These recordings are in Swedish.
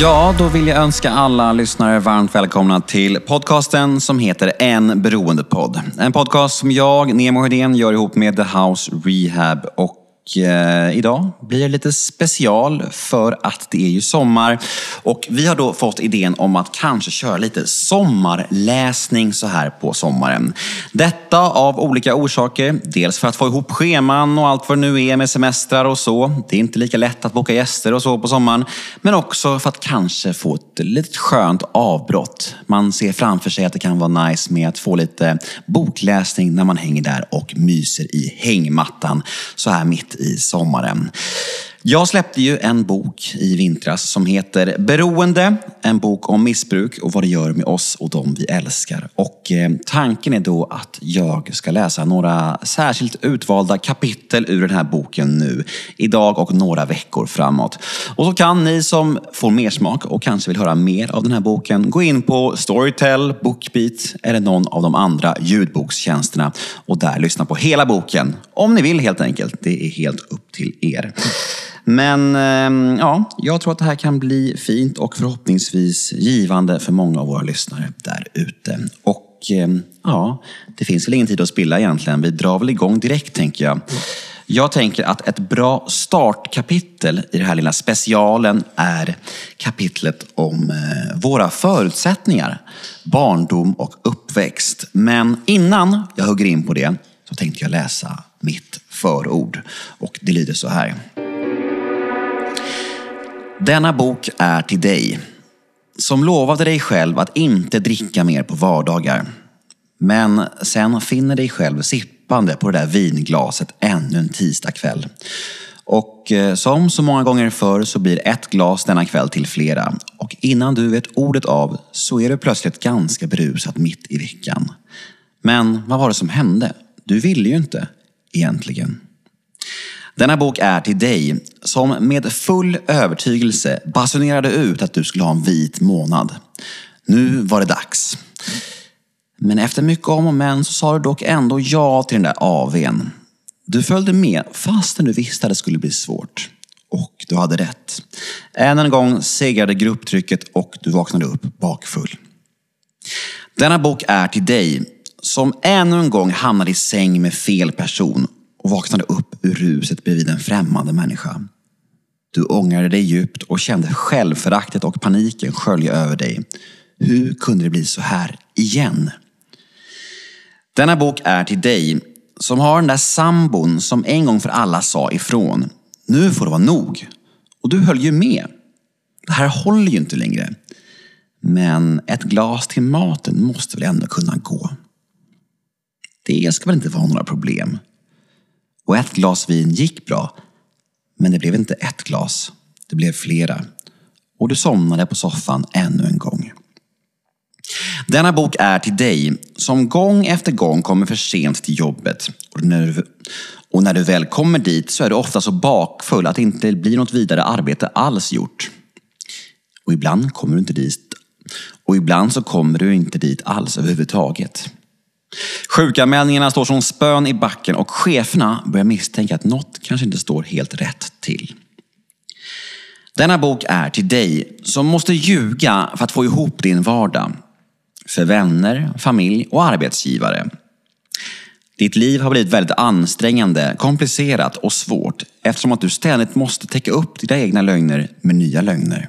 Ja, då vill jag önska alla lyssnare varmt välkomna till podcasten som heter En beroendepodd. En podcast som jag, Nemo Hedén, gör ihop med The House Rehab. Och eh, idag blir det lite special för att det är ju sommar. Och vi har då fått idén om att kanske köra lite sommarläsning så här på sommaren. Detta av olika orsaker. Dels för att få ihop scheman och allt vad det nu är med semestrar och så. Det är inte lika lätt att boka gäster och så på sommaren. Men också för att kanske få ett litet skönt avbrott. Man ser framför sig att det kan vara nice med att få lite bokläsning när man hänger där och myser i hängmattan så här mitt i sommaren. Jag släppte ju en bok i vintras som heter Beroende. En bok om missbruk och vad det gör med oss och de vi älskar. Och eh, tanken är då att jag ska läsa några särskilt utvalda kapitel ur den här boken nu. Idag och några veckor framåt. Och så kan ni som får mer smak och kanske vill höra mer av den här boken gå in på Storytel, Bookbeat eller någon av de andra ljudbokstjänsterna och där lyssna på hela boken. Om ni vill helt enkelt. Det är helt upp till er. Men ehm, ja, jag tror att det här kan bli fint och förhoppningsvis givande för många av våra lyssnare där ute. Och ehm, ja, det finns väl ingen tid att spilla egentligen. Vi drar väl igång direkt tänker jag. Jag tänker att ett bra startkapitel i den här lilla specialen är kapitlet om eh, våra förutsättningar, barndom och uppväxt. Men innan jag hugger in på det så tänkte jag läsa mitt förord. Och det lyder så här. Denna bok är till dig som lovade dig själv att inte dricka mer på vardagar. Men sen finner dig själv sippande på det där vinglaset ännu en tisdagkväll. Och eh, som så många gånger förr så blir ett glas denna kväll till flera. Och innan du vet ordet av så är du plötsligt ganska berusad mitt i veckan. Men vad var det som hände? Du ville ju inte, egentligen. Denna bok är till dig som med full övertygelse basunerade ut att du skulle ha en vit månad. Nu var det dags. Men efter mycket om och men så sa du dock ändå ja till den där AWn. Du följde med fastän du visste att det skulle bli svårt. Och du hade rätt. Än en gång segrade grupptrycket och du vaknade upp bakfull. Denna bok är till dig som ännu en gång hamnade i säng med fel person och vaknade upp ur ruset bredvid en främmande människa. Du ångrade dig djupt och kände självföraktet och paniken skölja över dig. Hur kunde det bli så här igen? Denna bok är till dig som har den där sambon som en gång för alla sa ifrån. Nu får det vara nog. Och du höll ju med. Det här håller ju inte längre. Men ett glas till maten måste väl ändå kunna gå. Det ska väl inte vara några problem. Och ett glas vin gick bra. Men det blev inte ett glas. Det blev flera. Och du somnade på soffan ännu en gång. Denna bok är till dig som gång efter gång kommer för sent till jobbet. Och när, du, och när du väl kommer dit så är du ofta så bakfull att det inte blir något vidare arbete alls gjort. Och ibland kommer du inte dit. Och ibland så kommer du inte dit alls överhuvudtaget. Sjukanmälningarna står som spön i backen och cheferna börjar misstänka att något kanske inte står helt rätt till. Denna bok är till dig som måste ljuga för att få ihop din vardag. För vänner, familj och arbetsgivare. Ditt liv har blivit väldigt ansträngande, komplicerat och svårt eftersom att du ständigt måste täcka upp dina egna lögner med nya lögner.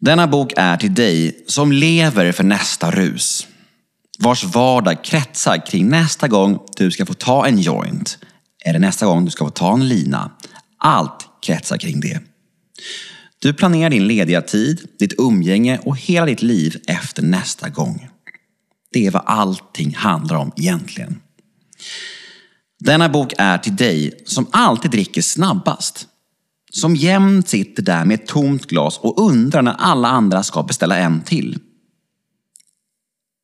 Denna bok är till dig som lever för nästa rus vars vardag kretsar kring nästa gång du ska få ta en joint eller nästa gång du ska få ta en lina. Allt kretsar kring det. Du planerar din lediga tid, ditt umgänge och hela ditt liv efter nästa gång. Det är vad allting handlar om egentligen. Denna bok är till dig som alltid dricker snabbast. Som jämt sitter där med ett tomt glas och undrar när alla andra ska beställa en till.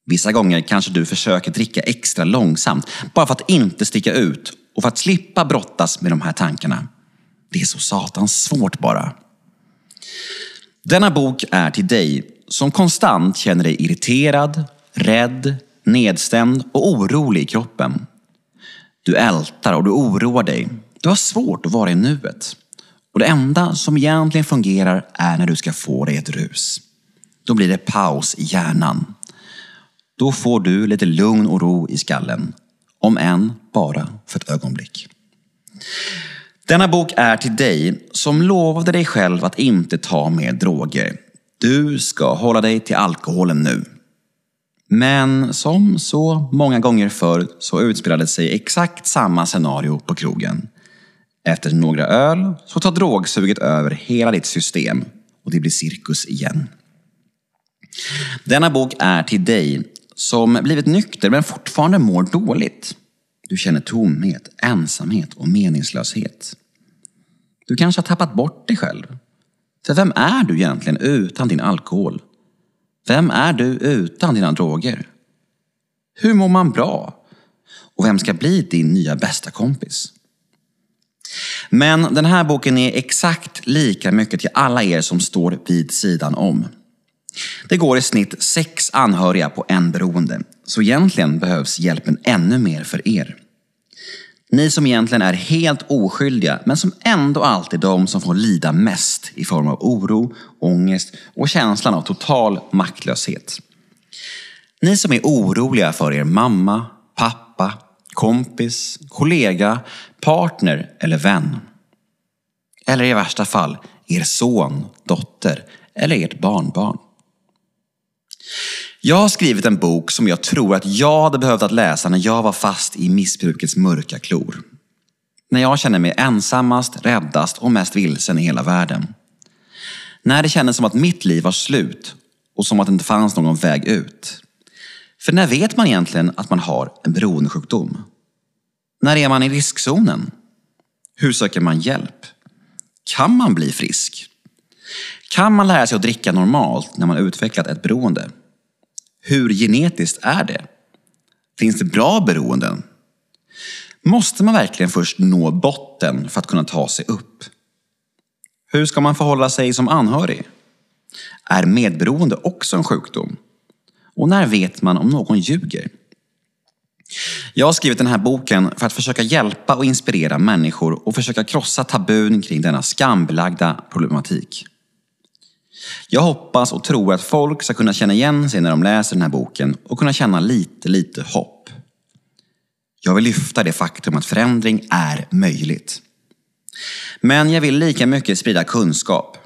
Vissa gånger kanske du försöker dricka extra långsamt bara för att inte sticka ut och för att slippa brottas med de här tankarna. Det är så satans svårt bara. Denna bok är till dig som konstant känner dig irriterad, rädd, nedstämd och orolig i kroppen. Du ältar och du oroar dig. Du har svårt att vara i nuet. Och det enda som egentligen fungerar är när du ska få dig ett rus. Då blir det paus i hjärnan. Då får du lite lugn och ro i skallen. Om än bara för ett ögonblick. Denna bok är till dig som lovade dig själv att inte ta mer droger. Du ska hålla dig till alkoholen nu. Men som så många gånger förr så utspelade sig exakt samma scenario på krogen. Efter några öl så tar drogsuget över hela ditt system och det blir cirkus igen. Denna bok är till dig som blivit nykter men fortfarande mår dåligt. Du känner tomhet, ensamhet och meningslöshet. Du kanske har tappat bort dig själv. För vem är du egentligen utan din alkohol? Vem är du utan dina droger? Hur mår man bra? Och vem ska bli din nya bästa kompis? Men den här boken är exakt lika mycket till alla er som står vid sidan om. Det går i snitt sex anhöriga på en beroende, så egentligen behövs hjälpen ännu mer för er. Ni som egentligen är helt oskyldiga, men som ändå alltid är de som får lida mest i form av oro, ångest och känslan av total maktlöshet. Ni som är oroliga för er mamma, pappa, kompis, kollega, partner eller vän. Eller i värsta fall, er son, dotter eller ert barnbarn. Jag har skrivit en bok som jag tror att jag hade behövt att läsa när jag var fast i missbrukets mörka klor. När jag kände mig ensammast, räddast och mest vilsen i hela världen. När det kändes som att mitt liv var slut och som att det inte fanns någon väg ut. För när vet man egentligen att man har en beroendesjukdom? När är man i riskzonen? Hur söker man hjälp? Kan man bli frisk? Kan man lära sig att dricka normalt när man utvecklat ett beroende? Hur genetiskt är det? Finns det bra beroenden? Måste man verkligen först nå botten för att kunna ta sig upp? Hur ska man förhålla sig som anhörig? Är medberoende också en sjukdom? Och när vet man om någon ljuger? Jag har skrivit den här boken för att försöka hjälpa och inspirera människor och försöka krossa tabun kring denna skambelagda problematik. Jag hoppas och tror att folk ska kunna känna igen sig när de läser den här boken och kunna känna lite, lite hopp. Jag vill lyfta det faktum att förändring är möjligt. Men jag vill lika mycket sprida kunskap.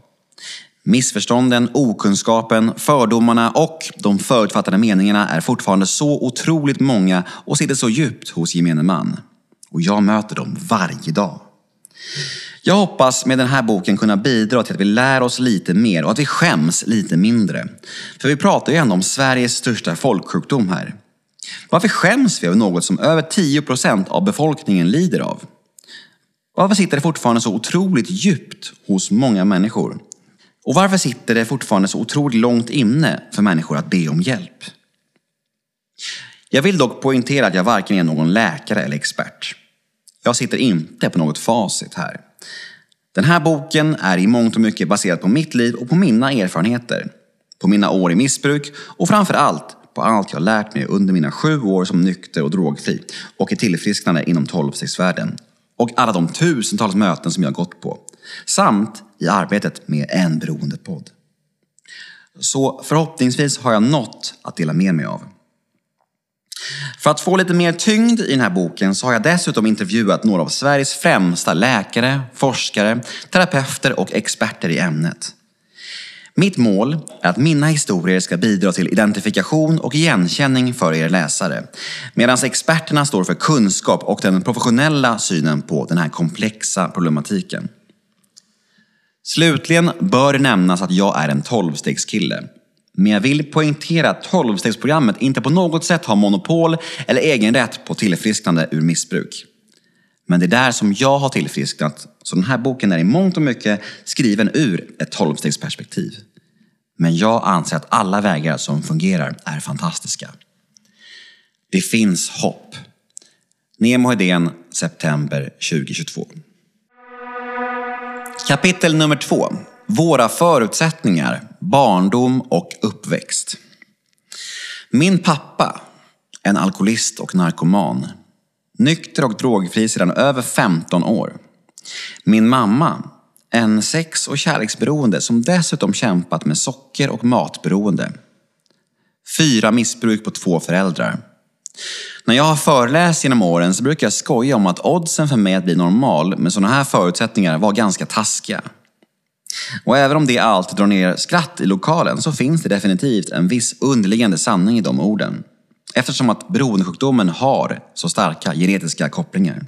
Missförstånden, okunskapen, fördomarna och de förutfattade meningarna är fortfarande så otroligt många och sitter så djupt hos gemene man. Och jag möter dem varje dag. Jag hoppas med den här boken kunna bidra till att vi lär oss lite mer och att vi skäms lite mindre. För vi pratar ju ändå om Sveriges största folksjukdom här. Varför skäms vi över något som över 10% av befolkningen lider av? Varför sitter det fortfarande så otroligt djupt hos många människor? Och varför sitter det fortfarande så otroligt långt inne för människor att be om hjälp? Jag vill dock poängtera att jag varken är någon läkare eller expert. Jag sitter inte på något facit här. Den här boken är i mångt och mycket baserad på mitt liv och på mina erfarenheter. På mina år i missbruk och framför allt på allt jag lärt mig under mina sju år som nykter och drogfri och i tillfrisknande inom tolvstegsvärlden. Och alla de tusentals möten som jag gått på. Samt i arbetet med en beroendepodd. Så förhoppningsvis har jag något att dela med mig av. För att få lite mer tyngd i den här boken så har jag dessutom intervjuat några av Sveriges främsta läkare, forskare, terapeuter och experter i ämnet. Mitt mål är att mina historier ska bidra till identifikation och igenkänning för er läsare. Medan experterna står för kunskap och den professionella synen på den här komplexa problematiken. Slutligen bör det nämnas att jag är en tolvstegskille. Men jag vill poängtera att tolvstegsprogrammet inte på något sätt har monopol eller egenrätt på tillfrisknande ur missbruk. Men det är där som jag har tillfrisknat, så den här boken är i mångt och mycket skriven ur ett tolvstegsperspektiv. Men jag anser att alla vägar som fungerar är fantastiska. Det finns hopp. Nemo Hedén, september 2022. Kapitel nummer två. Våra förutsättningar, barndom och uppväxt. Min pappa, en alkoholist och narkoman. Nykter och drogfri sedan över 15 år. Min mamma, En sex och kärleksberoende som dessutom kämpat med socker och matberoende. Fyra missbruk på två föräldrar. När jag har föreläst genom åren så brukar jag skoja om att oddsen för mig att bli normal med sådana här förutsättningar var ganska taskiga. Och även om det alltid drar ner skratt i lokalen så finns det definitivt en viss underliggande sanning i de orden. Eftersom att beroendesjukdomen har så starka genetiska kopplingar.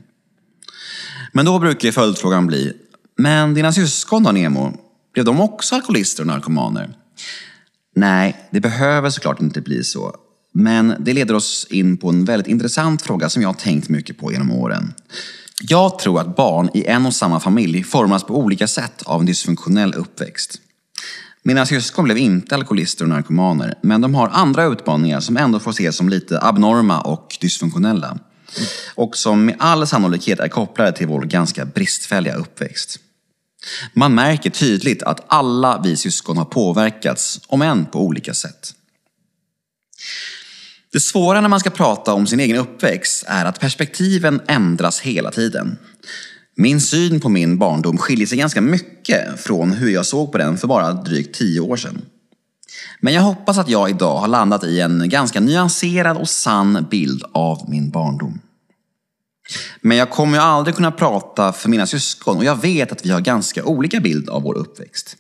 Men då brukar följdfrågan bli, men dina syskon då Nemo? Blev de också alkoholister och narkomaner? Nej, det behöver såklart inte bli så. Men det leder oss in på en väldigt intressant fråga som jag har tänkt mycket på genom åren. Jag tror att barn i en och samma familj formas på olika sätt av en dysfunktionell uppväxt. Mina syskon blev inte alkoholister och narkomaner, men de har andra utmaningar som ändå får ses som lite abnorma och dysfunktionella. Och som med all sannolikhet är kopplade till vår ganska bristfälliga uppväxt. Man märker tydligt att alla vi syskon har påverkats, om än på olika sätt. Det svåra när man ska prata om sin egen uppväxt är att perspektiven ändras hela tiden. Min syn på min barndom skiljer sig ganska mycket från hur jag såg på den för bara drygt tio år sedan. Men jag hoppas att jag idag har landat i en ganska nyanserad och sann bild av min barndom. Men jag kommer ju aldrig kunna prata för mina syskon och jag vet att vi har ganska olika bild av vår uppväxt.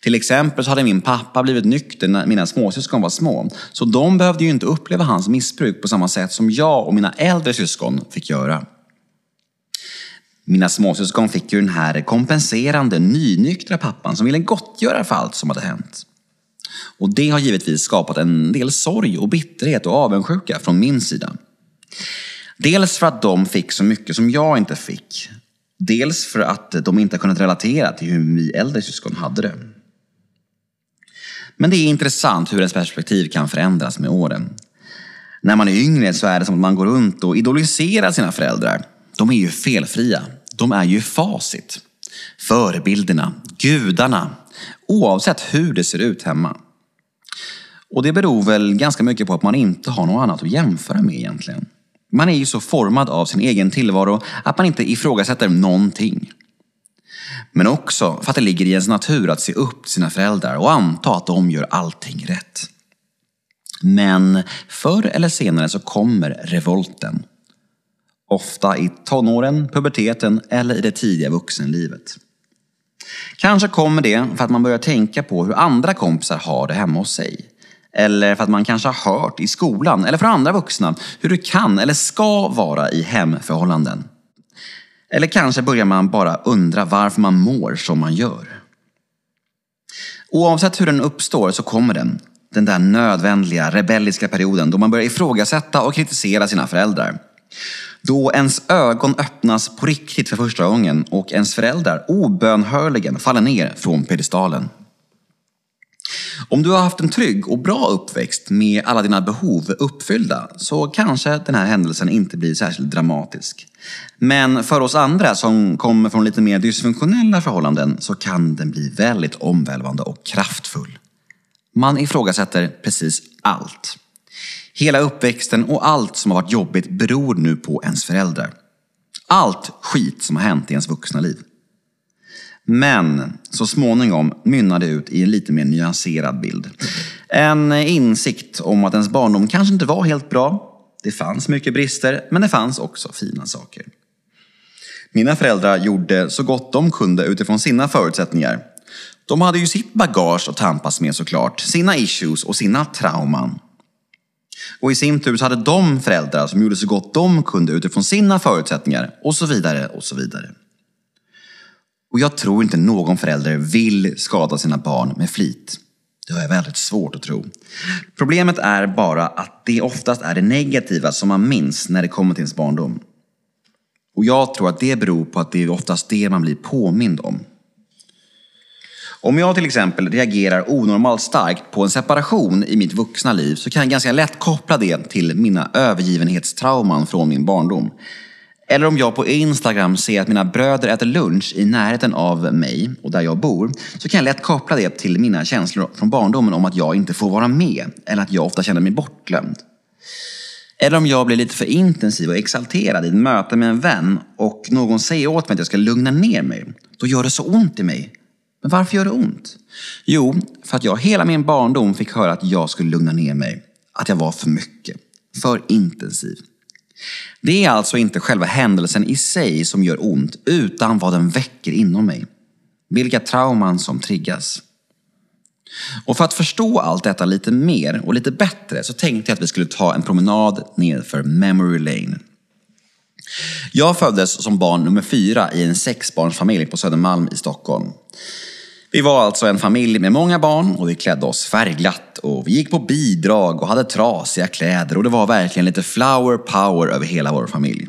Till exempel så hade min pappa blivit nykter när mina småsyskon var små. Så de behövde ju inte uppleva hans missbruk på samma sätt som jag och mina äldre syskon fick göra. Mina småsyskon fick ju den här kompenserande, nynyktra pappan som ville gottgöra för allt som hade hänt. Och det har givetvis skapat en del sorg och bitterhet och avundsjuka från min sida. Dels för att de fick så mycket som jag inte fick. Dels för att de inte har kunnat relatera till hur vi äldre syskon hade det. Men det är intressant hur ens perspektiv kan förändras med åren. När man är yngre så är det som att man går runt och idoliserar sina föräldrar. De är ju felfria. De är ju facit. Förebilderna, gudarna, oavsett hur det ser ut hemma. Och det beror väl ganska mycket på att man inte har något annat att jämföra med egentligen. Man är ju så formad av sin egen tillvaro att man inte ifrågasätter någonting. Men också för att det ligger i ens natur att se upp till sina föräldrar och anta att de gör allting rätt. Men förr eller senare så kommer revolten. Ofta i tonåren, puberteten eller i det tidiga vuxenlivet. Kanske kommer det för att man börjar tänka på hur andra kompisar har det hemma hos sig. Eller för att man kanske har hört i skolan eller från andra vuxna hur det kan eller ska vara i hemförhållanden. Eller kanske börjar man bara undra varför man mår som man gör. Oavsett hur den uppstår så kommer den. Den där nödvändiga, rebelliska perioden då man börjar ifrågasätta och kritisera sina föräldrar. Då ens ögon öppnas på riktigt för första gången och ens föräldrar obönhörligen faller ner från pedestalen. Om du har haft en trygg och bra uppväxt med alla dina behov uppfyllda så kanske den här händelsen inte blir särskilt dramatisk. Men för oss andra som kommer från lite mer dysfunktionella förhållanden så kan den bli väldigt omvälvande och kraftfull. Man ifrågasätter precis allt. Hela uppväxten och allt som har varit jobbigt beror nu på ens föräldrar. Allt skit som har hänt i ens vuxna liv. Men så småningom mynnar det ut i en lite mer nyanserad bild. En insikt om att ens barndom kanske inte var helt bra. Det fanns mycket brister, men det fanns också fina saker. Mina föräldrar gjorde så gott de kunde utifrån sina förutsättningar. De hade ju sitt bagage att tampas med såklart, sina issues och sina trauman. Och i sin tur så hade de föräldrar som gjorde så gott de kunde utifrån sina förutsättningar och så vidare och så vidare. Och jag tror inte någon förälder vill skada sina barn med flit. Det har jag väldigt svårt att tro. Problemet är bara att det oftast är det negativa som man minns när det kommer till ens barndom. Och jag tror att det beror på att det är oftast det man blir påmind om. Om jag till exempel reagerar onormalt starkt på en separation i mitt vuxna liv så kan jag ganska lätt koppla det till mina övergivenhetstrauman från min barndom. Eller om jag på Instagram ser att mina bröder äter lunch i närheten av mig och där jag bor, så kan jag lätt koppla det till mina känslor från barndomen om att jag inte får vara med, eller att jag ofta känner mig bortglömd. Eller om jag blir lite för intensiv och exalterad i ett möte med en vän och någon säger åt mig att jag ska lugna ner mig. Då gör det så ont i mig. Men varför gör det ont? Jo, för att jag hela min barndom fick höra att jag skulle lugna ner mig. Att jag var för mycket. För intensiv. Det är alltså inte själva händelsen i sig som gör ont, utan vad den väcker inom mig. Vilka trauman som triggas. Och för att förstå allt detta lite mer och lite bättre så tänkte jag att vi skulle ta en promenad nedför Memory Lane. Jag föddes som barn nummer fyra i en sexbarnsfamilj på Södermalm i Stockholm. Vi var alltså en familj med många barn och vi klädde oss färgglatt och vi gick på bidrag och hade trasiga kläder och det var verkligen lite flower power över hela vår familj.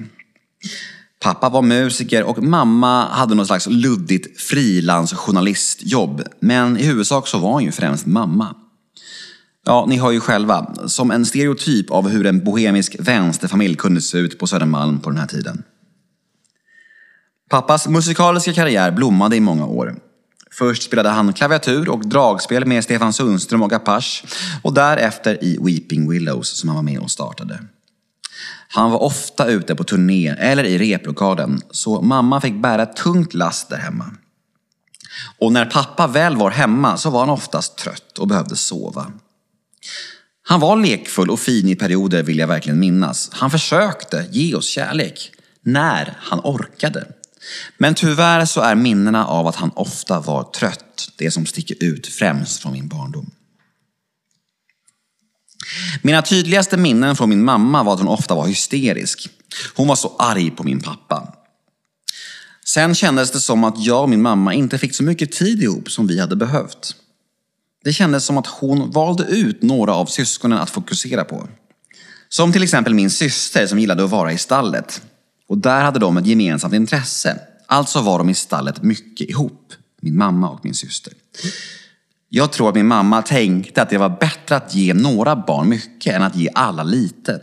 Pappa var musiker och mamma hade något slags luddigt frilansjournalistjobb. Men i huvudsak så var hon ju främst mamma. Ja, ni hör ju själva. Som en stereotyp av hur en bohemisk vänsterfamilj kunde se ut på Södermalm på den här tiden. Pappas musikaliska karriär blommade i många år. Först spelade han klaviatur och dragspel med Stefan Sundström och Apache och därefter i Weeping Willows som han var med och startade. Han var ofta ute på turné eller i replokalen, så mamma fick bära ett tungt last där hemma. Och när pappa väl var hemma så var han oftast trött och behövde sova. Han var lekfull och fin i perioder vill jag verkligen minnas. Han försökte ge oss kärlek, när han orkade. Men tyvärr så är minnena av att han ofta var trött det som sticker ut främst från min barndom. Mina tydligaste minnen från min mamma var att hon ofta var hysterisk. Hon var så arg på min pappa. Sen kändes det som att jag och min mamma inte fick så mycket tid ihop som vi hade behövt. Det kändes som att hon valde ut några av syskonen att fokusera på. Som till exempel min syster som gillade att vara i stallet. Och där hade de ett gemensamt intresse. Alltså var de i stallet mycket ihop, min mamma och min syster. Jag tror att min mamma tänkte att det var bättre att ge några barn mycket än att ge alla lite.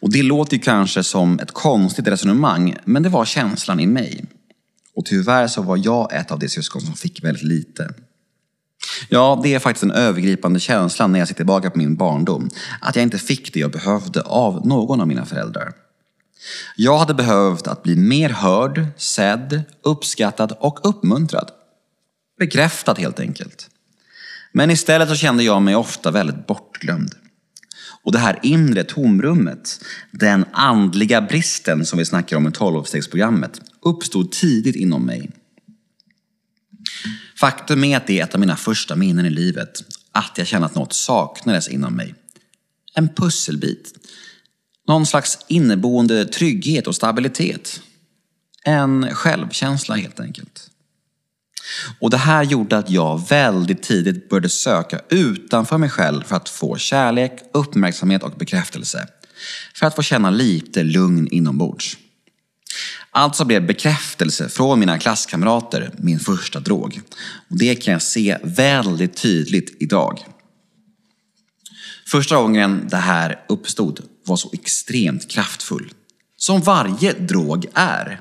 Och det låter ju kanske som ett konstigt resonemang, men det var känslan i mig. Och tyvärr så var jag ett av de syskon som fick väldigt lite. Ja, det är faktiskt en övergripande känsla när jag ser tillbaka på min barndom. Att jag inte fick det jag behövde av någon av mina föräldrar. Jag hade behövt att bli mer hörd, sedd, uppskattad och uppmuntrad. Bekräftad helt enkelt. Men istället så kände jag mig ofta väldigt bortglömd. Och det här inre tomrummet, den andliga bristen som vi snackar om i tolvstegsprogrammet, uppstod tidigt inom mig. Faktum är att det är ett av mina första minnen i livet, att jag kände att något saknades inom mig. En pusselbit. Någon slags inneboende trygghet och stabilitet. En självkänsla helt enkelt. Och det här gjorde att jag väldigt tidigt började söka utanför mig själv för att få kärlek, uppmärksamhet och bekräftelse. För att få känna lite lugn inombords. Alltså blev bekräftelse från mina klasskamrater min första drog. Och det kan jag se väldigt tydligt idag. Första gången det här uppstod var så extremt kraftfull. Som varje drog är.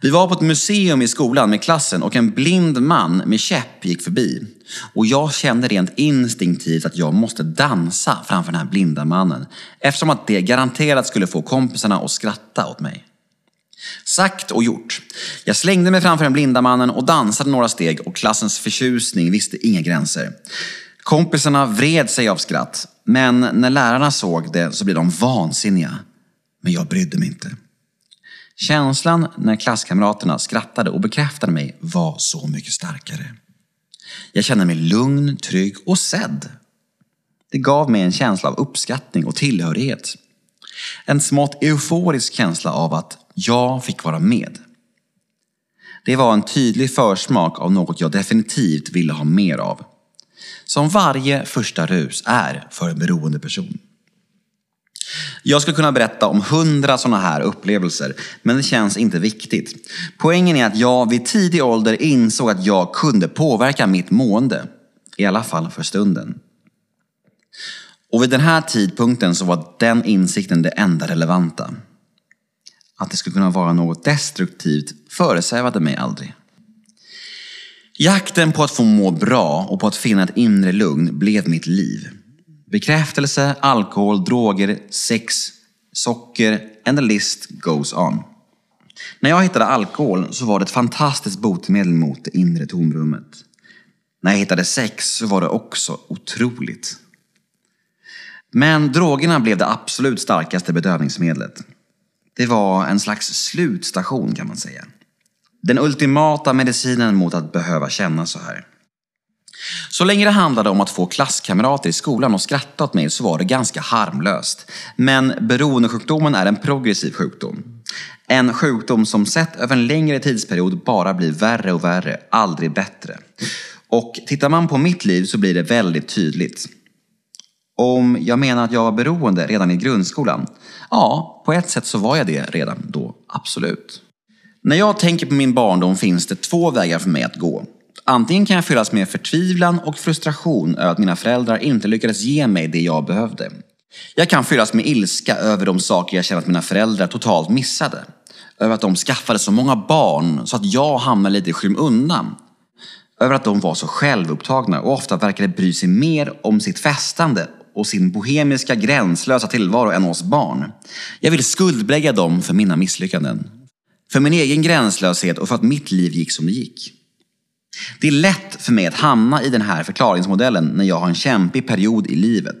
Vi var på ett museum i skolan med klassen och en blind man med käpp gick förbi. Och jag kände rent instinktivt att jag måste dansa framför den här blinda mannen. Eftersom att det garanterat skulle få kompisarna att skratta åt mig. Sagt och gjort. Jag slängde mig framför den blinda mannen och dansade några steg och klassens förtjusning visste inga gränser. Kompisarna vred sig av skratt, men när lärarna såg det så blev de vansinniga. Men jag brydde mig inte. Känslan när klasskamraterna skrattade och bekräftade mig var så mycket starkare. Jag kände mig lugn, trygg och sedd. Det gav mig en känsla av uppskattning och tillhörighet. En smått euforisk känsla av att jag fick vara med. Det var en tydlig försmak av något jag definitivt ville ha mer av. Som varje första rus är för en beroende person. Jag skulle kunna berätta om hundra sådana här upplevelser, men det känns inte viktigt. Poängen är att jag vid tidig ålder insåg att jag kunde påverka mitt mående. I alla fall för stunden. Och vid den här tidpunkten så var den insikten det enda relevanta. Att det skulle kunna vara något destruktivt föresvävade mig aldrig. Jakten på att få må bra och på att finna ett inre lugn blev mitt liv. Bekräftelse, alkohol, droger, sex socker and the list goes on. När jag hittade alkohol så var det ett fantastiskt botemedel mot det inre tomrummet. När jag hittade sex så var det också otroligt. Men drogerna blev det absolut starkaste bedövningsmedlet. Det var en slags slutstation kan man säga. Den ultimata medicinen mot att behöva känna så här. Så länge det handlade om att få klasskamrater i skolan att skratta åt mig så var det ganska harmlöst. Men beroendesjukdomen är en progressiv sjukdom. En sjukdom som sett över en längre tidsperiod bara blir värre och värre, aldrig bättre. Och tittar man på mitt liv så blir det väldigt tydligt. Om jag menar att jag var beroende redan i grundskolan? Ja, på ett sätt så var jag det redan då, absolut. När jag tänker på min barndom finns det två vägar för mig att gå. Antingen kan jag fyllas med förtvivlan och frustration över att mina föräldrar inte lyckades ge mig det jag behövde. Jag kan fyllas med ilska över de saker jag känner att mina föräldrar totalt missade. Över att de skaffade så många barn så att jag hamnade lite i skymundan. Över att de var så självupptagna och ofta verkade bry sig mer om sitt festande och sin bohemiska gränslösa tillvaro än oss barn. Jag vill skuldbelägga dem för mina misslyckanden. För min egen gränslöshet och för att mitt liv gick som det gick. Det är lätt för mig att hamna i den här förklaringsmodellen när jag har en kämpig period i livet.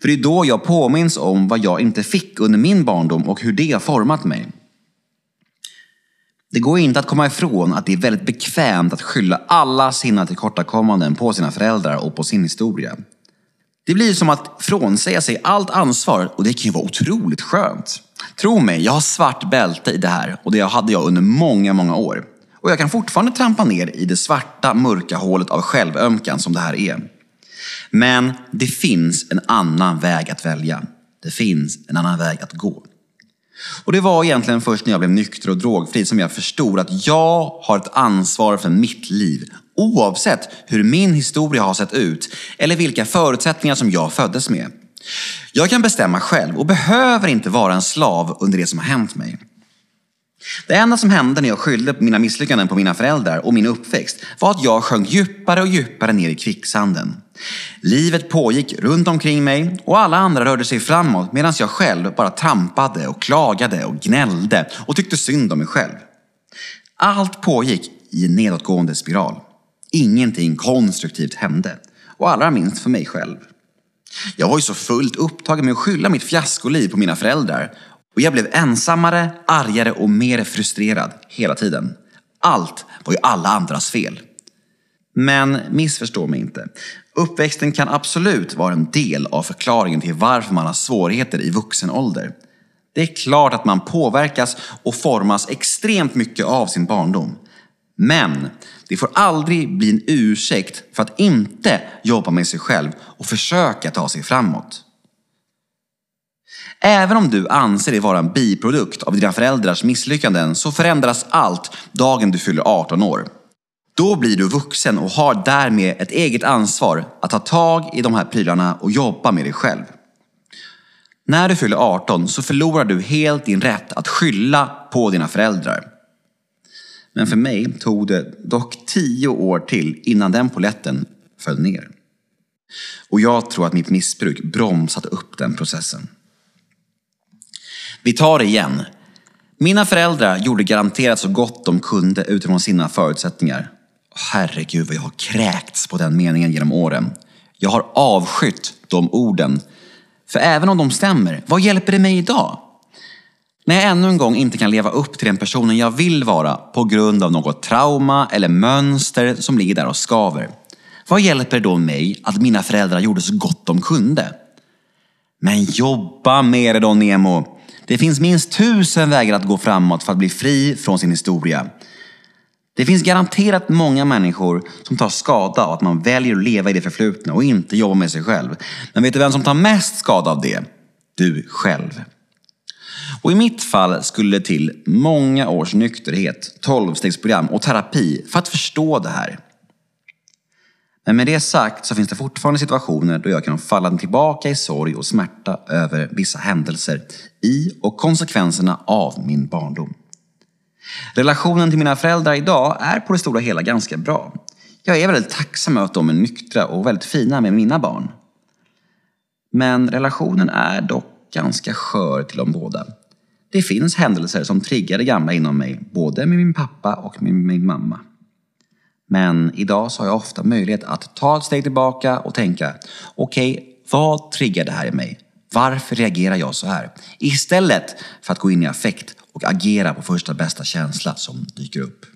För det är då jag påminns om vad jag inte fick under min barndom och hur det har format mig. Det går inte att komma ifrån att det är väldigt bekvämt att skylla alla sina tillkortakommanden på sina föräldrar och på sin historia. Det blir som att frånsäga sig allt ansvar och det kan ju vara otroligt skönt. Tro mig, jag har svart bälte i det här och det hade jag under många, många år. Och jag kan fortfarande trampa ner i det svarta, mörka hålet av självömkan som det här är. Men det finns en annan väg att välja. Det finns en annan väg att gå. Och det var egentligen först när jag blev nykter och drogfri som jag förstod att jag har ett ansvar för mitt liv. Oavsett hur min historia har sett ut eller vilka förutsättningar som jag föddes med. Jag kan bestämma själv och behöver inte vara en slav under det som har hänt mig. Det enda som hände när jag skyllde mina misslyckanden på mina föräldrar och min uppväxt var att jag sjönk djupare och djupare ner i kvicksanden. Livet pågick runt omkring mig och alla andra rörde sig framåt medan jag själv bara trampade och klagade och gnällde och tyckte synd om mig själv. Allt pågick i en nedåtgående spiral. Ingenting konstruktivt hände och allra minst för mig själv. Jag var ju så fullt upptagen med att skylla mitt fiaskoliv på mina föräldrar och jag blev ensammare, argare och mer frustrerad hela tiden. Allt var ju alla andras fel. Men missförstå mig inte. Uppväxten kan absolut vara en del av förklaringen till varför man har svårigheter i vuxen ålder. Det är klart att man påverkas och formas extremt mycket av sin barndom. Men det får aldrig bli en ursäkt för att inte jobba med sig själv och försöka ta sig framåt. Även om du anser dig vara en biprodukt av dina föräldrars misslyckanden så förändras allt dagen du fyller 18 år. Då blir du vuxen och har därmed ett eget ansvar att ta tag i de här prylarna och jobba med dig själv. När du fyller 18 så förlorar du helt din rätt att skylla på dina föräldrar. Men för mig tog det dock tio år till innan den poletten föll ner. Och jag tror att mitt missbruk bromsade upp den processen. Vi tar det igen. Mina föräldrar gjorde garanterat så gott de kunde utifrån sina förutsättningar. Herregud vad jag har kräkts på den meningen genom åren. Jag har avskytt de orden. För även om de stämmer, vad hjälper det mig idag? När jag ännu en gång inte kan leva upp till den personen jag vill vara på grund av något trauma eller mönster som ligger där och skaver. Vad hjälper det då mig att mina föräldrar gjorde så gott de kunde? Men jobba med det då Nemo. Det finns minst tusen vägar att gå framåt för att bli fri från sin historia. Det finns garanterat många människor som tar skada av att man väljer att leva i det förflutna och inte jobba med sig själv. Men vet du vem som tar mest skada av det? Du själv. Och i mitt fall skulle det till många års nykterhet, tolvstegsprogram och terapi för att förstå det här. Men med det sagt så finns det fortfarande situationer då jag kan falla tillbaka i sorg och smärta över vissa händelser i och konsekvenserna av min barndom. Relationen till mina föräldrar idag är på det stora hela ganska bra. Jag är väldigt tacksam över att de är nyktra och väldigt fina med mina barn. Men relationen är dock ganska skör till dem båda. Det finns händelser som triggar det gamla inom mig, både med min pappa och med min mamma. Men idag så har jag ofta möjlighet att ta ett steg tillbaka och tänka, okej, okay, vad triggar det här i mig? Varför reagerar jag så här? Istället för att gå in i affekt och agera på första bästa känsla som dyker upp.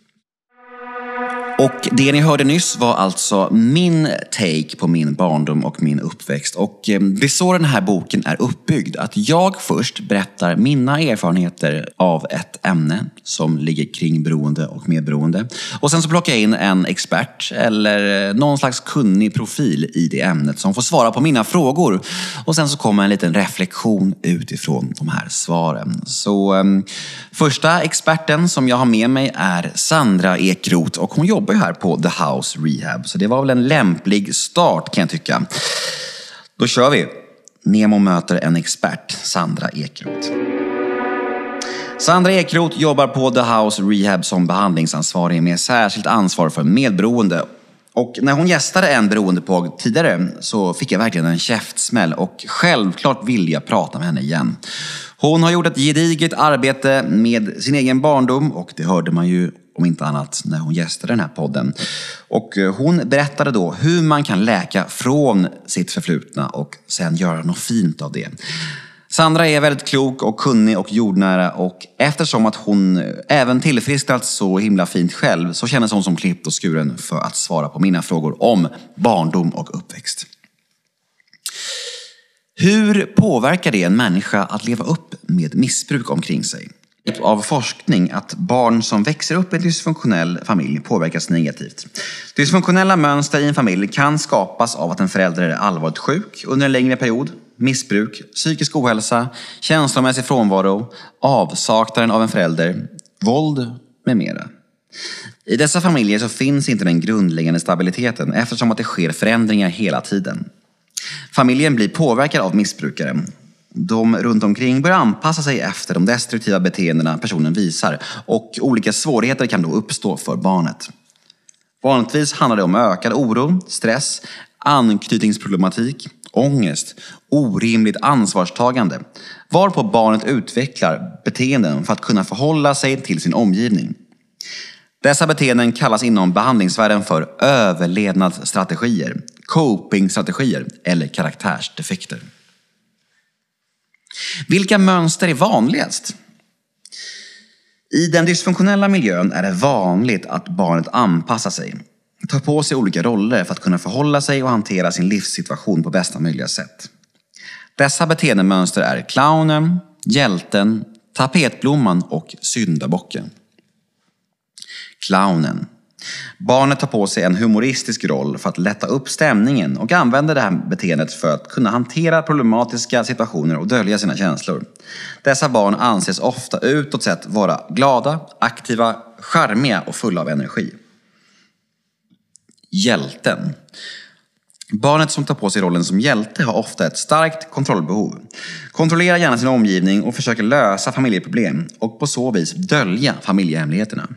Och det ni hörde nyss var alltså min take på min barndom och min uppväxt. Och eh, det är så den här boken är uppbyggd. Att jag först berättar mina erfarenheter av ett ämne som ligger kring beroende och medberoende. Och sen så plockar jag in en expert eller eh, någon slags kunnig profil i det ämnet som får svara på mina frågor. Och sen så kommer en liten reflektion utifrån de här svaren. Så eh, första experten som jag har med mig är Sandra Ekroth och hon jobbar jobbar ju här på The House Rehab, så det var väl en lämplig start kan jag tycka. Då kör vi! Nemo möter en expert, Sandra Ekroth. Sandra Ekroth jobbar på The House Rehab som behandlingsansvarig med särskilt ansvar för medberoende. Och när hon gästade en beroendepåg tidigare så fick jag verkligen en käftsmäll och självklart vill jag prata med henne igen. Hon har gjort ett gediget arbete med sin egen barndom och det hörde man ju om inte annat när hon gästade den här podden. Och eh, hon berättade då hur man kan läka från sitt förflutna och sen göra något fint av det. Sandra är väldigt klok och kunnig och jordnära och eftersom att hon eh, även tillfrisknat så himla fint själv så kändes hon som klippt och skuren för att svara på mina frågor om barndom och uppväxt. Hur påverkar det en människa att leva upp med missbruk omkring sig? Typ av forskning att barn som växer upp i en dysfunktionell familj påverkas negativt. Dysfunktionella mönster i en familj kan skapas av att en förälder är allvarligt sjuk under en längre period, missbruk, psykisk ohälsa, känslomässig frånvaro, avsaknaden av en förälder, våld med mera. I dessa familjer så finns inte den grundläggande stabiliteten eftersom att det sker förändringar hela tiden. Familjen blir påverkad av missbrukaren de runt omkring börjar anpassa sig efter de destruktiva beteendena personen visar och olika svårigheter kan då uppstå för barnet. Vanligtvis handlar det om ökad oro, stress, anknytningsproblematik, ångest, orimligt ansvarstagande, varpå barnet utvecklar beteenden för att kunna förhålla sig till sin omgivning. Dessa beteenden kallas inom behandlingsvärlden för överlevnadsstrategier, copingstrategier eller karaktärsdefekter. Vilka mönster är vanligast? I den dysfunktionella miljön är det vanligt att barnet anpassar sig, tar på sig olika roller för att kunna förhålla sig och hantera sin livssituation på bästa möjliga sätt. Dessa beteendemönster är clownen, hjälten, tapetblomman och syndabocken. Clownen Barnet tar på sig en humoristisk roll för att lätta upp stämningen och använder det här beteendet för att kunna hantera problematiska situationer och dölja sina känslor. Dessa barn anses ofta utåt sett vara glada, aktiva, charmiga och fulla av energi. Hjälten. Barnet som tar på sig rollen som hjälte har ofta ett starkt kontrollbehov. Kontrollerar gärna sin omgivning och försöker lösa familjeproblem och på så vis dölja familjehemligheterna.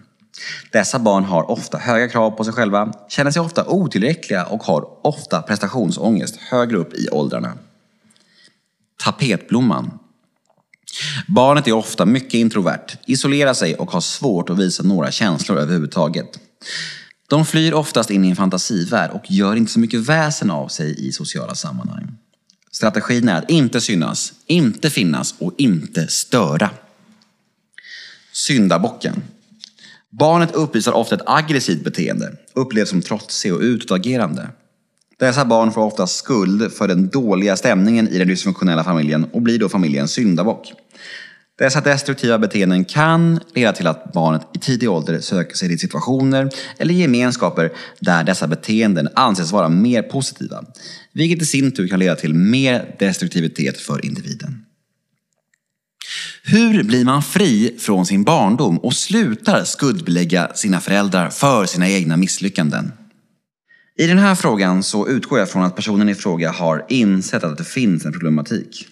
Dessa barn har ofta höga krav på sig själva, känner sig ofta otillräckliga och har ofta prestationsångest högre upp i åldrarna. Tapetblomman. Barnet är ofta mycket introvert, isolerar sig och har svårt att visa några känslor överhuvudtaget. De flyr oftast in i en fantasivärld och gör inte så mycket väsen av sig i sociala sammanhang. Strategin är att inte synas, inte finnas och inte störa. Syndabocken. Barnet uppvisar ofta ett aggressivt beteende, upplevs som trotsig och utåtagerande. Dessa barn får ofta skuld för den dåliga stämningen i den dysfunktionella familjen och blir då familjens syndabock. Dessa destruktiva beteenden kan leda till att barnet i tidig ålder söker sig till situationer eller gemenskaper där dessa beteenden anses vara mer positiva, vilket i sin tur kan leda till mer destruktivitet för individen. Hur blir man fri från sin barndom och slutar skuldbelägga sina föräldrar för sina egna misslyckanden? I den här frågan så utgår jag från att personen i fråga har insett att det finns en problematik.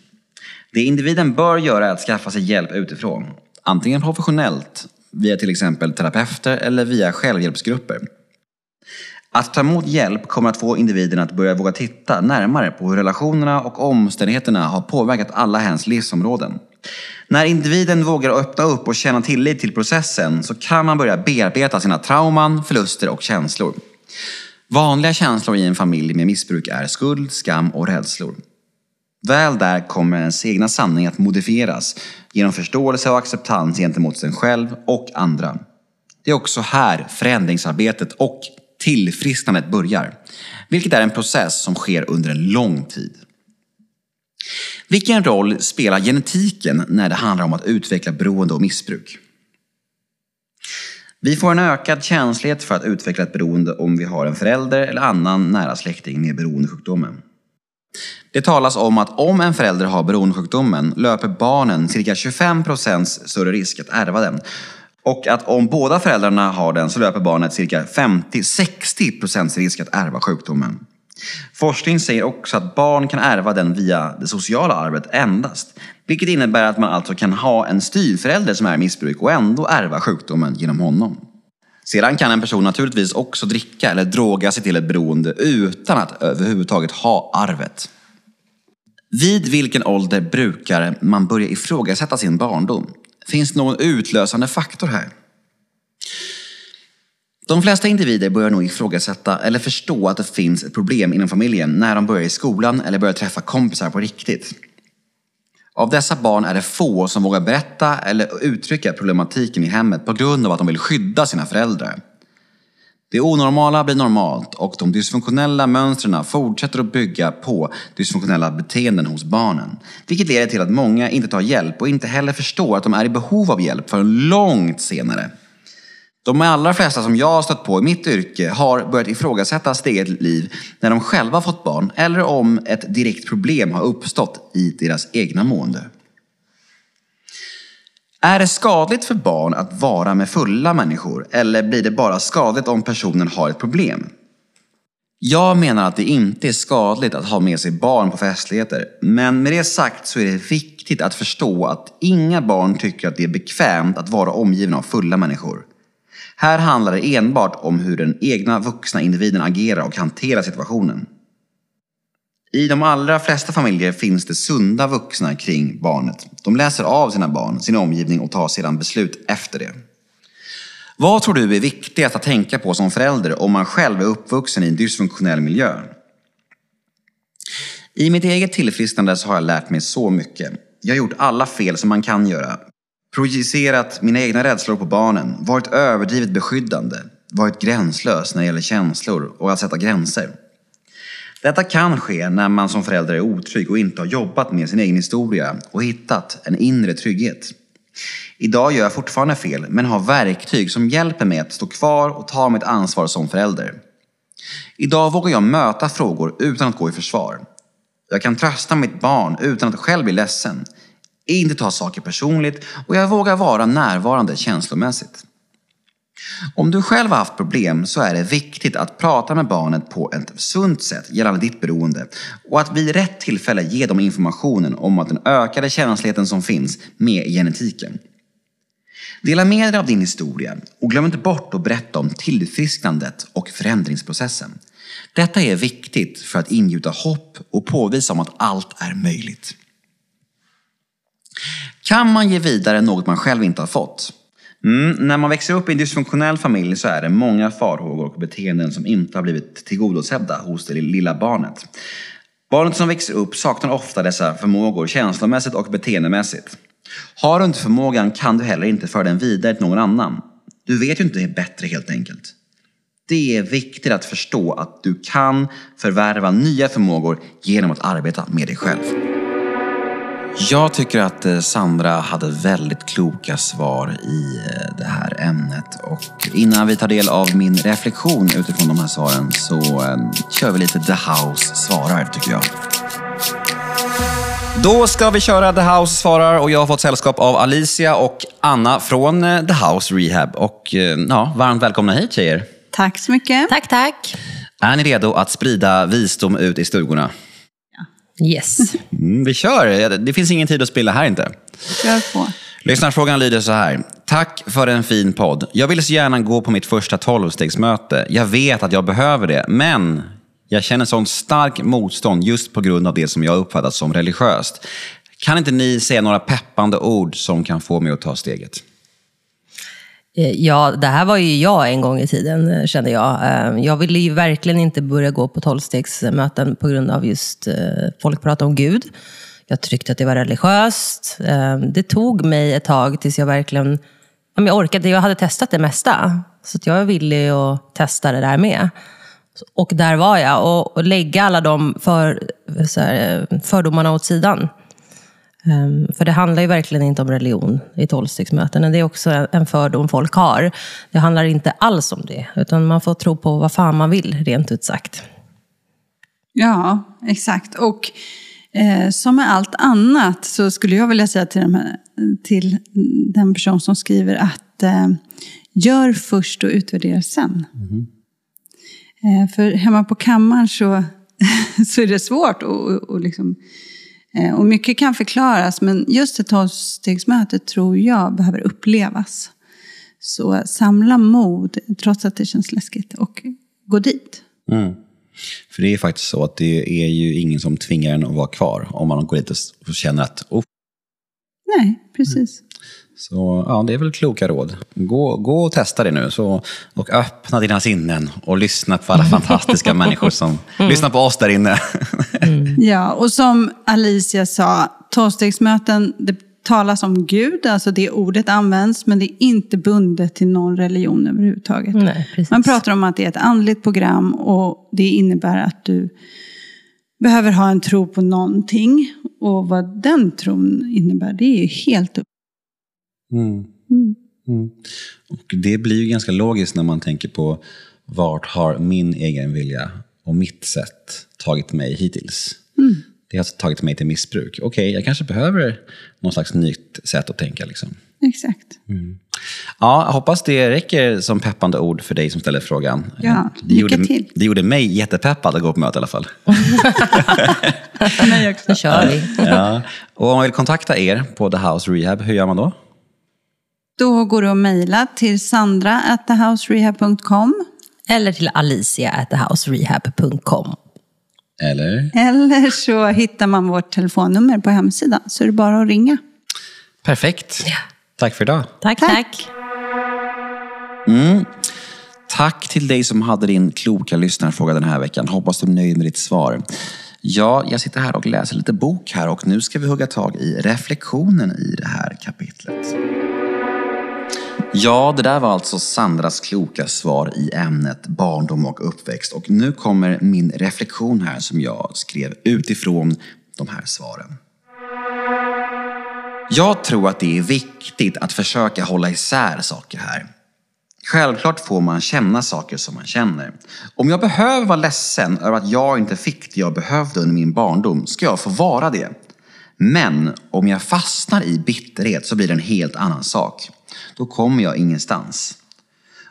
Det individen bör göra är att skaffa sig hjälp utifrån. Antingen professionellt, via till exempel terapeuter eller via självhjälpsgrupper. Att ta emot hjälp kommer att få individen att börja våga titta närmare på hur relationerna och omständigheterna har påverkat alla hens livsområden. När individen vågar öppna upp och känna tillit till processen så kan man börja bearbeta sina trauman, förluster och känslor. Vanliga känslor i en familj med missbruk är skuld, skam och rädslor. Väl där kommer ens egna sanning att modifieras genom förståelse och acceptans gentemot sig själv och andra. Det är också här förändringsarbetet och tillfrisknandet börjar, vilket är en process som sker under en lång tid. Vilken roll spelar genetiken när det handlar om att utveckla beroende och missbruk? Vi får en ökad känslighet för att utveckla ett beroende om vi har en förälder eller annan nära släkting med beroendesjukdomen. Det talas om att om en förälder har beroendesjukdomen löper barnen cirka 25% större risk att ärva den. Och att om båda föräldrarna har den så löper barnet cirka 50-60% risk att ärva sjukdomen. Forskning säger också att barn kan ärva den via det sociala arvet endast. Vilket innebär att man alltså kan ha en styvförälder som är i missbruk och ändå ärva sjukdomen genom honom. Sedan kan en person naturligtvis också dricka eller droga sig till ett beroende utan att överhuvudtaget ha arvet. Vid vilken ålder brukar man börja ifrågasätta sin barndom? Finns det någon utlösande faktor här? De flesta individer börjar nog ifrågasätta eller förstå att det finns ett problem inom familjen när de börjar i skolan eller börjar träffa kompisar på riktigt. Av dessa barn är det få som vågar berätta eller uttrycka problematiken i hemmet på grund av att de vill skydda sina föräldrar. Det onormala blir normalt och de dysfunktionella mönstren fortsätter att bygga på dysfunktionella beteenden hos barnen. Vilket leder till att många inte tar hjälp och inte heller förstår att de är i behov av hjälp förrän långt senare. De allra flesta som jag har stött på i mitt yrke har börjat ifrågasätta sitt eget liv när de själva fått barn eller om ett direkt problem har uppstått i deras egna mående. Är det skadligt för barn att vara med fulla människor eller blir det bara skadligt om personen har ett problem? Jag menar att det inte är skadligt att ha med sig barn på festligheter. Men med det sagt så är det viktigt att förstå att inga barn tycker att det är bekvämt att vara omgivna av fulla människor. Här handlar det enbart om hur den egna vuxna individen agerar och hanterar situationen. I de allra flesta familjer finns det sunda vuxna kring barnet. De läser av sina barn, sin omgivning och tar sedan beslut efter det. Vad tror du är viktigast att tänka på som förälder om man själv är uppvuxen i en dysfunktionell miljö? I mitt eget tillfrisknande så har jag lärt mig så mycket. Jag har gjort alla fel som man kan göra. Projicerat mina egna rädslor på barnen, varit överdrivet beskyddande, varit gränslös när det gäller känslor och att sätta gränser. Detta kan ske när man som förälder är otrygg och inte har jobbat med sin egen historia och hittat en inre trygghet. Idag gör jag fortfarande fel, men har verktyg som hjälper mig att stå kvar och ta mitt ansvar som förälder. Idag vågar jag möta frågor utan att gå i försvar. Jag kan trösta mitt barn utan att själv bli ledsen. Inte ta saker personligt och jag vågar vara närvarande känslomässigt. Om du själv har haft problem så är det viktigt att prata med barnet på ett sunt sätt gällande ditt beroende och att vid rätt tillfälle ge dem informationen om att den ökade känsligheten som finns med genetiken. Dela med dig av din historia och glöm inte bort att berätta om tillfrisknandet och förändringsprocessen. Detta är viktigt för att ingjuta hopp och påvisa om att allt är möjligt. Kan man ge vidare något man själv inte har fått? Mm, när man växer upp i en dysfunktionell familj så är det många farhågor och beteenden som inte har blivit tillgodosedda hos det lilla barnet. Barnet som växer upp saknar ofta dessa förmågor känslomässigt och beteendemässigt. Har du inte förmågan kan du heller inte föra den vidare till någon annan. Du vet ju inte det bättre helt enkelt. Det är viktigt att förstå att du kan förvärva nya förmågor genom att arbeta med dig själv. Jag tycker att eh, Sandra hade väldigt kloka svar i eh, det här ämnet. Och innan vi tar del av min reflektion utifrån de här svaren så eh, kör vi lite The House svarar, tycker jag. Då ska vi köra The House svarar och jag har fått sällskap av Alicia och Anna från The House Rehab. Och ja, varmt välkomna hit tjejer. Tack så mycket. Tack, tack. Är ni redo att sprida visdom ut i stugorna? Yes. Mm, vi kör. Det finns ingen tid att spilla här inte. Kör på. Lyssnarfrågan lyder så här. Tack för en fin podd. Jag vill så gärna gå på mitt första tolvstegsmöte. Jag vet att jag behöver det, men jag känner sånt starkt motstånd just på grund av det som jag uppfattat som religiöst. Kan inte ni säga några peppande ord som kan få mig att ta steget? Eh, ja, det här var ju jag en gång i tiden, eh, kände jag. Eh, jag ville ju verkligen inte börja gå på tolvstegsmöten på grund av just folk pratar om Gud. Jag tyckte att det var religiöst. Det tog mig ett tag tills jag verkligen jag orkade. Jag hade testat det mesta. Så jag ville villig att testa det där med. Och där var jag. Och, lägga alla de för, här, fördomarna åt sidan. Um, för det handlar ju verkligen inte om religion i tolvstegsmöten. Det är också en fördom folk har. Det handlar inte alls om det. Utan man får tro på vad fan man vill, rent ut sagt. Ja, exakt. Och eh, som med allt annat så skulle jag vilja säga till, de här, till den person som skriver att eh, gör först och utvärdera sen. Mm. Eh, för hemma på kammaren så, så är det svårt att, att liksom, Eh, och mycket kan förklaras, men just ett tolvstegsmöte tror jag behöver upplevas. Så samla mod, trots att det känns läskigt, och gå dit. Mm. För det är faktiskt så att det är ju ingen som tvingar en att vara kvar om man går dit och känner att... Oh. Nej, precis. Mm. Så ja, det är väl kloka råd. Gå, gå och testa det nu så, och öppna dina sinnen och lyssna på alla fantastiska människor som mm. lyssnar på oss där inne. Mm. Ja, och som Alicia sa, tolvstegsmöten, det talas om Gud, alltså det ordet används, men det är inte bundet till någon religion överhuvudtaget. Nej, Man pratar om att det är ett andligt program och det innebär att du behöver ha en tro på någonting. Och vad den tron innebär, det är ju helt upp Mm. Mm. Mm. Och det blir ju ganska logiskt när man tänker på vart har min egen vilja och mitt sätt tagit mig hittills. Mm. Det har tagit mig till missbruk. Okej, okay, jag kanske behöver någon slags nytt sätt att tänka. Liksom. Exakt. Mm. Ja, jag hoppas det räcker som peppande ord för dig som ställer frågan. Ja, det lycka gjorde, till. Det gjorde mig jättepeppad att gå på möte i alla fall. mig också. kör vi. ja. Och om man vill kontakta er på The House Rehab, hur gör man då? Då går du att mejla till sandra at thehouserehab.com. Eller till alicia at thehouserehab.com. Eller? Eller så hittar man vårt telefonnummer på hemsidan, så är det bara att ringa. Perfekt. Ja. Tack för idag. Tack, tack. tack. Mm. Tack till dig som hade din kloka lyssnarfråga den här veckan. Hoppas du är nöjd med ditt svar. Ja, jag sitter här och läser lite bok här och nu ska vi hugga tag i reflektionen i det här kapitlet. Ja, det där var alltså Sandras kloka svar i ämnet barndom och uppväxt. Och nu kommer min reflektion här som jag skrev utifrån de här svaren. Jag tror att det är viktigt att försöka hålla isär saker här. Självklart får man känna saker som man känner. Om jag behöver vara ledsen över att jag inte fick det jag behövde under min barndom, ska jag få vara det. Men om jag fastnar i bitterhet så blir det en helt annan sak då kommer jag ingenstans.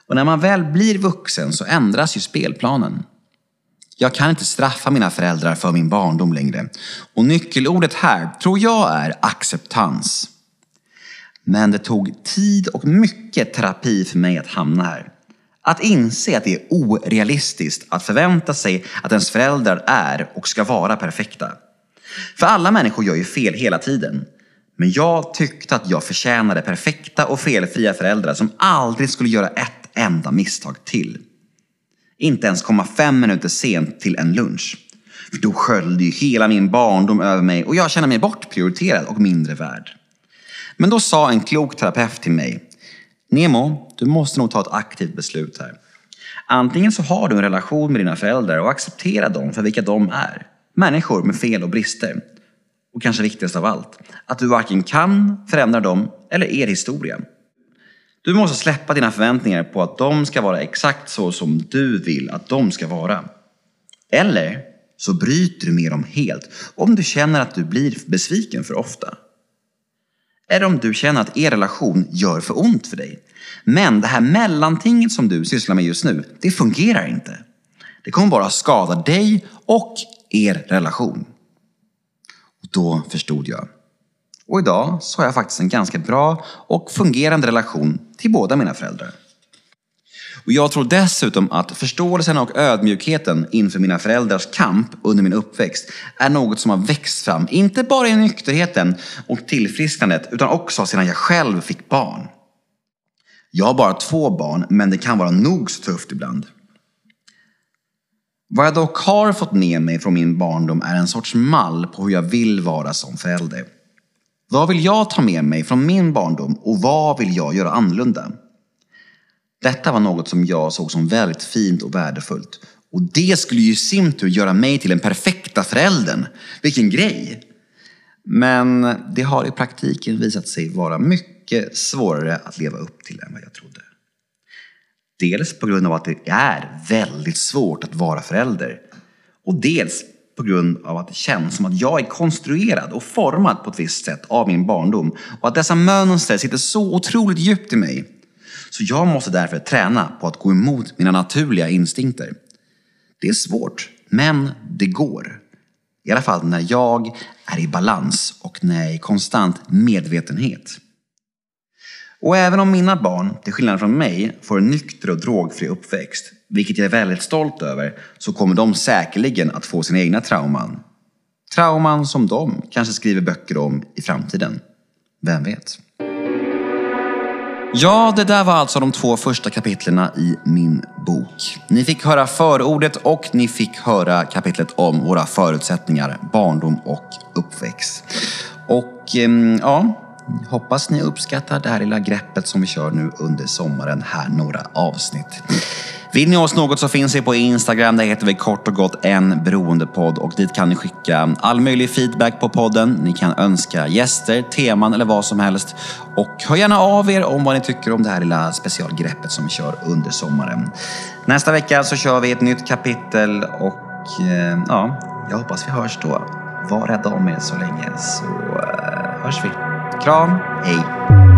Och när man väl blir vuxen så ändras ju spelplanen. Jag kan inte straffa mina föräldrar för min barndom längre. Och nyckelordet här tror jag är acceptans. Men det tog tid och mycket terapi för mig att hamna här. Att inse att det är orealistiskt att förvänta sig att ens föräldrar är och ska vara perfekta. För alla människor gör ju fel hela tiden. Men jag tyckte att jag förtjänade perfekta och felfria föräldrar som aldrig skulle göra ett enda misstag till. Inte ens komma fem minuter sent till en lunch. För då sköljde ju hela min barndom över mig och jag kände mig bortprioriterad och mindre värd. Men då sa en klok terapeut till mig, Nemo, du måste nog ta ett aktivt beslut här. Antingen så har du en relation med dina föräldrar och accepterar dem för vilka de är. Människor med fel och brister och kanske viktigast av allt, att du varken kan förändra dem eller er historia. Du måste släppa dina förväntningar på att de ska vara exakt så som du vill att de ska vara. Eller så bryter du med dem helt om du känner att du blir besviken för ofta. Eller om du känner att er relation gör för ont för dig. Men det här mellantinget som du sysslar med just nu, det fungerar inte. Det kommer bara skada dig och er relation. Då förstod jag. Och idag så har jag faktiskt en ganska bra och fungerande relation till båda mina föräldrar. Och jag tror dessutom att förståelsen och ödmjukheten inför mina föräldrars kamp under min uppväxt är något som har växt fram, inte bara i nykterheten och tillfrisknandet, utan också sedan jag själv fick barn. Jag har bara två barn, men det kan vara nog så tufft ibland. Vad jag dock har fått med mig från min barndom är en sorts mall på hur jag vill vara som förälder. Vad vill jag ta med mig från min barndom och vad vill jag göra annorlunda? Detta var något som jag såg som väldigt fint och värdefullt. Och det skulle ju i sin tur göra mig till den perfekta föräldern. Vilken grej! Men det har i praktiken visat sig vara mycket svårare att leva upp till än vad jag trodde. Dels på grund av att det är väldigt svårt att vara förälder. Och dels på grund av att det känns som att jag är konstruerad och formad på ett visst sätt av min barndom. Och att dessa mönster sitter så otroligt djupt i mig. Så jag måste därför träna på att gå emot mina naturliga instinkter. Det är svårt, men det går. I alla fall när jag är i balans och när jag är i konstant medvetenhet. Och även om mina barn, till skillnad från mig, får en nykter och drogfri uppväxt, vilket jag är väldigt stolt över, så kommer de säkerligen att få sina egna trauman. Trauman som de kanske skriver böcker om i framtiden. Vem vet? Ja, det där var alltså de två första kapitlen i min bok. Ni fick höra förordet och ni fick höra kapitlet om våra förutsättningar, barndom och uppväxt. Och ehm, ja, hoppas ni uppskattar det här lilla greppet som vi kör nu under sommaren. Här några avsnitt. Vill ni oss något så finns vi på Instagram. Där heter vi kort och gott en beroendepodd och dit kan ni skicka all möjlig feedback på podden. Ni kan önska gäster, teman eller vad som helst. Och hör gärna av er om vad ni tycker om det här lilla specialgreppet som vi kör under sommaren. Nästa vecka så kör vi ett nytt kapitel och eh, ja, jag hoppas vi hörs då. Var rädda om er så länge så eh, hörs vi. Kram. Hej!